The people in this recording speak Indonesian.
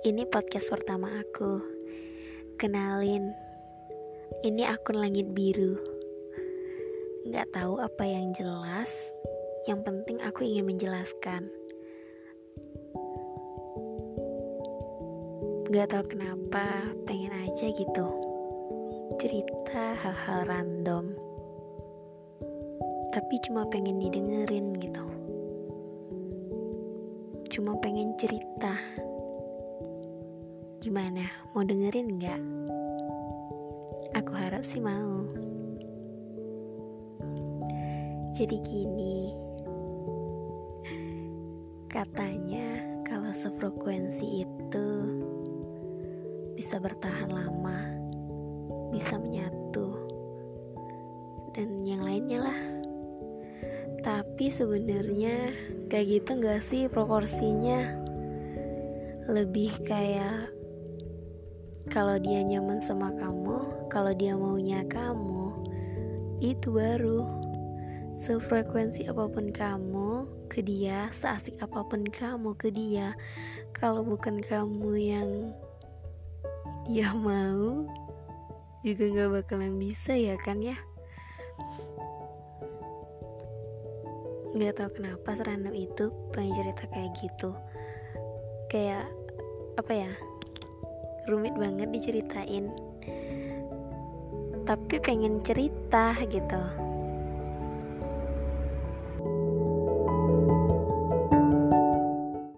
Ini podcast pertama aku. Kenalin, ini akun langit biru. Gak tahu apa yang jelas, yang penting aku ingin menjelaskan. Gak tahu kenapa, pengen aja gitu. Cerita hal-hal random. Tapi cuma pengen didengerin gitu. Cuma pengen cerita Gimana, mau dengerin nggak? Aku harap sih mau. Jadi gini, katanya kalau sefrekuensi itu bisa bertahan lama, bisa menyatu, dan yang lainnya lah. Tapi sebenarnya kayak gitu nggak sih proporsinya? Lebih kayak kalau dia nyaman sama kamu, kalau dia maunya kamu, itu baru sefrekuensi apa pun kamu ke dia, seasik apa pun kamu ke dia. Kalau bukan kamu yang dia mau, juga nggak bakalan bisa ya kan ya. Gak tau kenapa serandom itu pengen cerita kayak gitu. Kayak apa ya rumit banget diceritain. Tapi pengen cerita gitu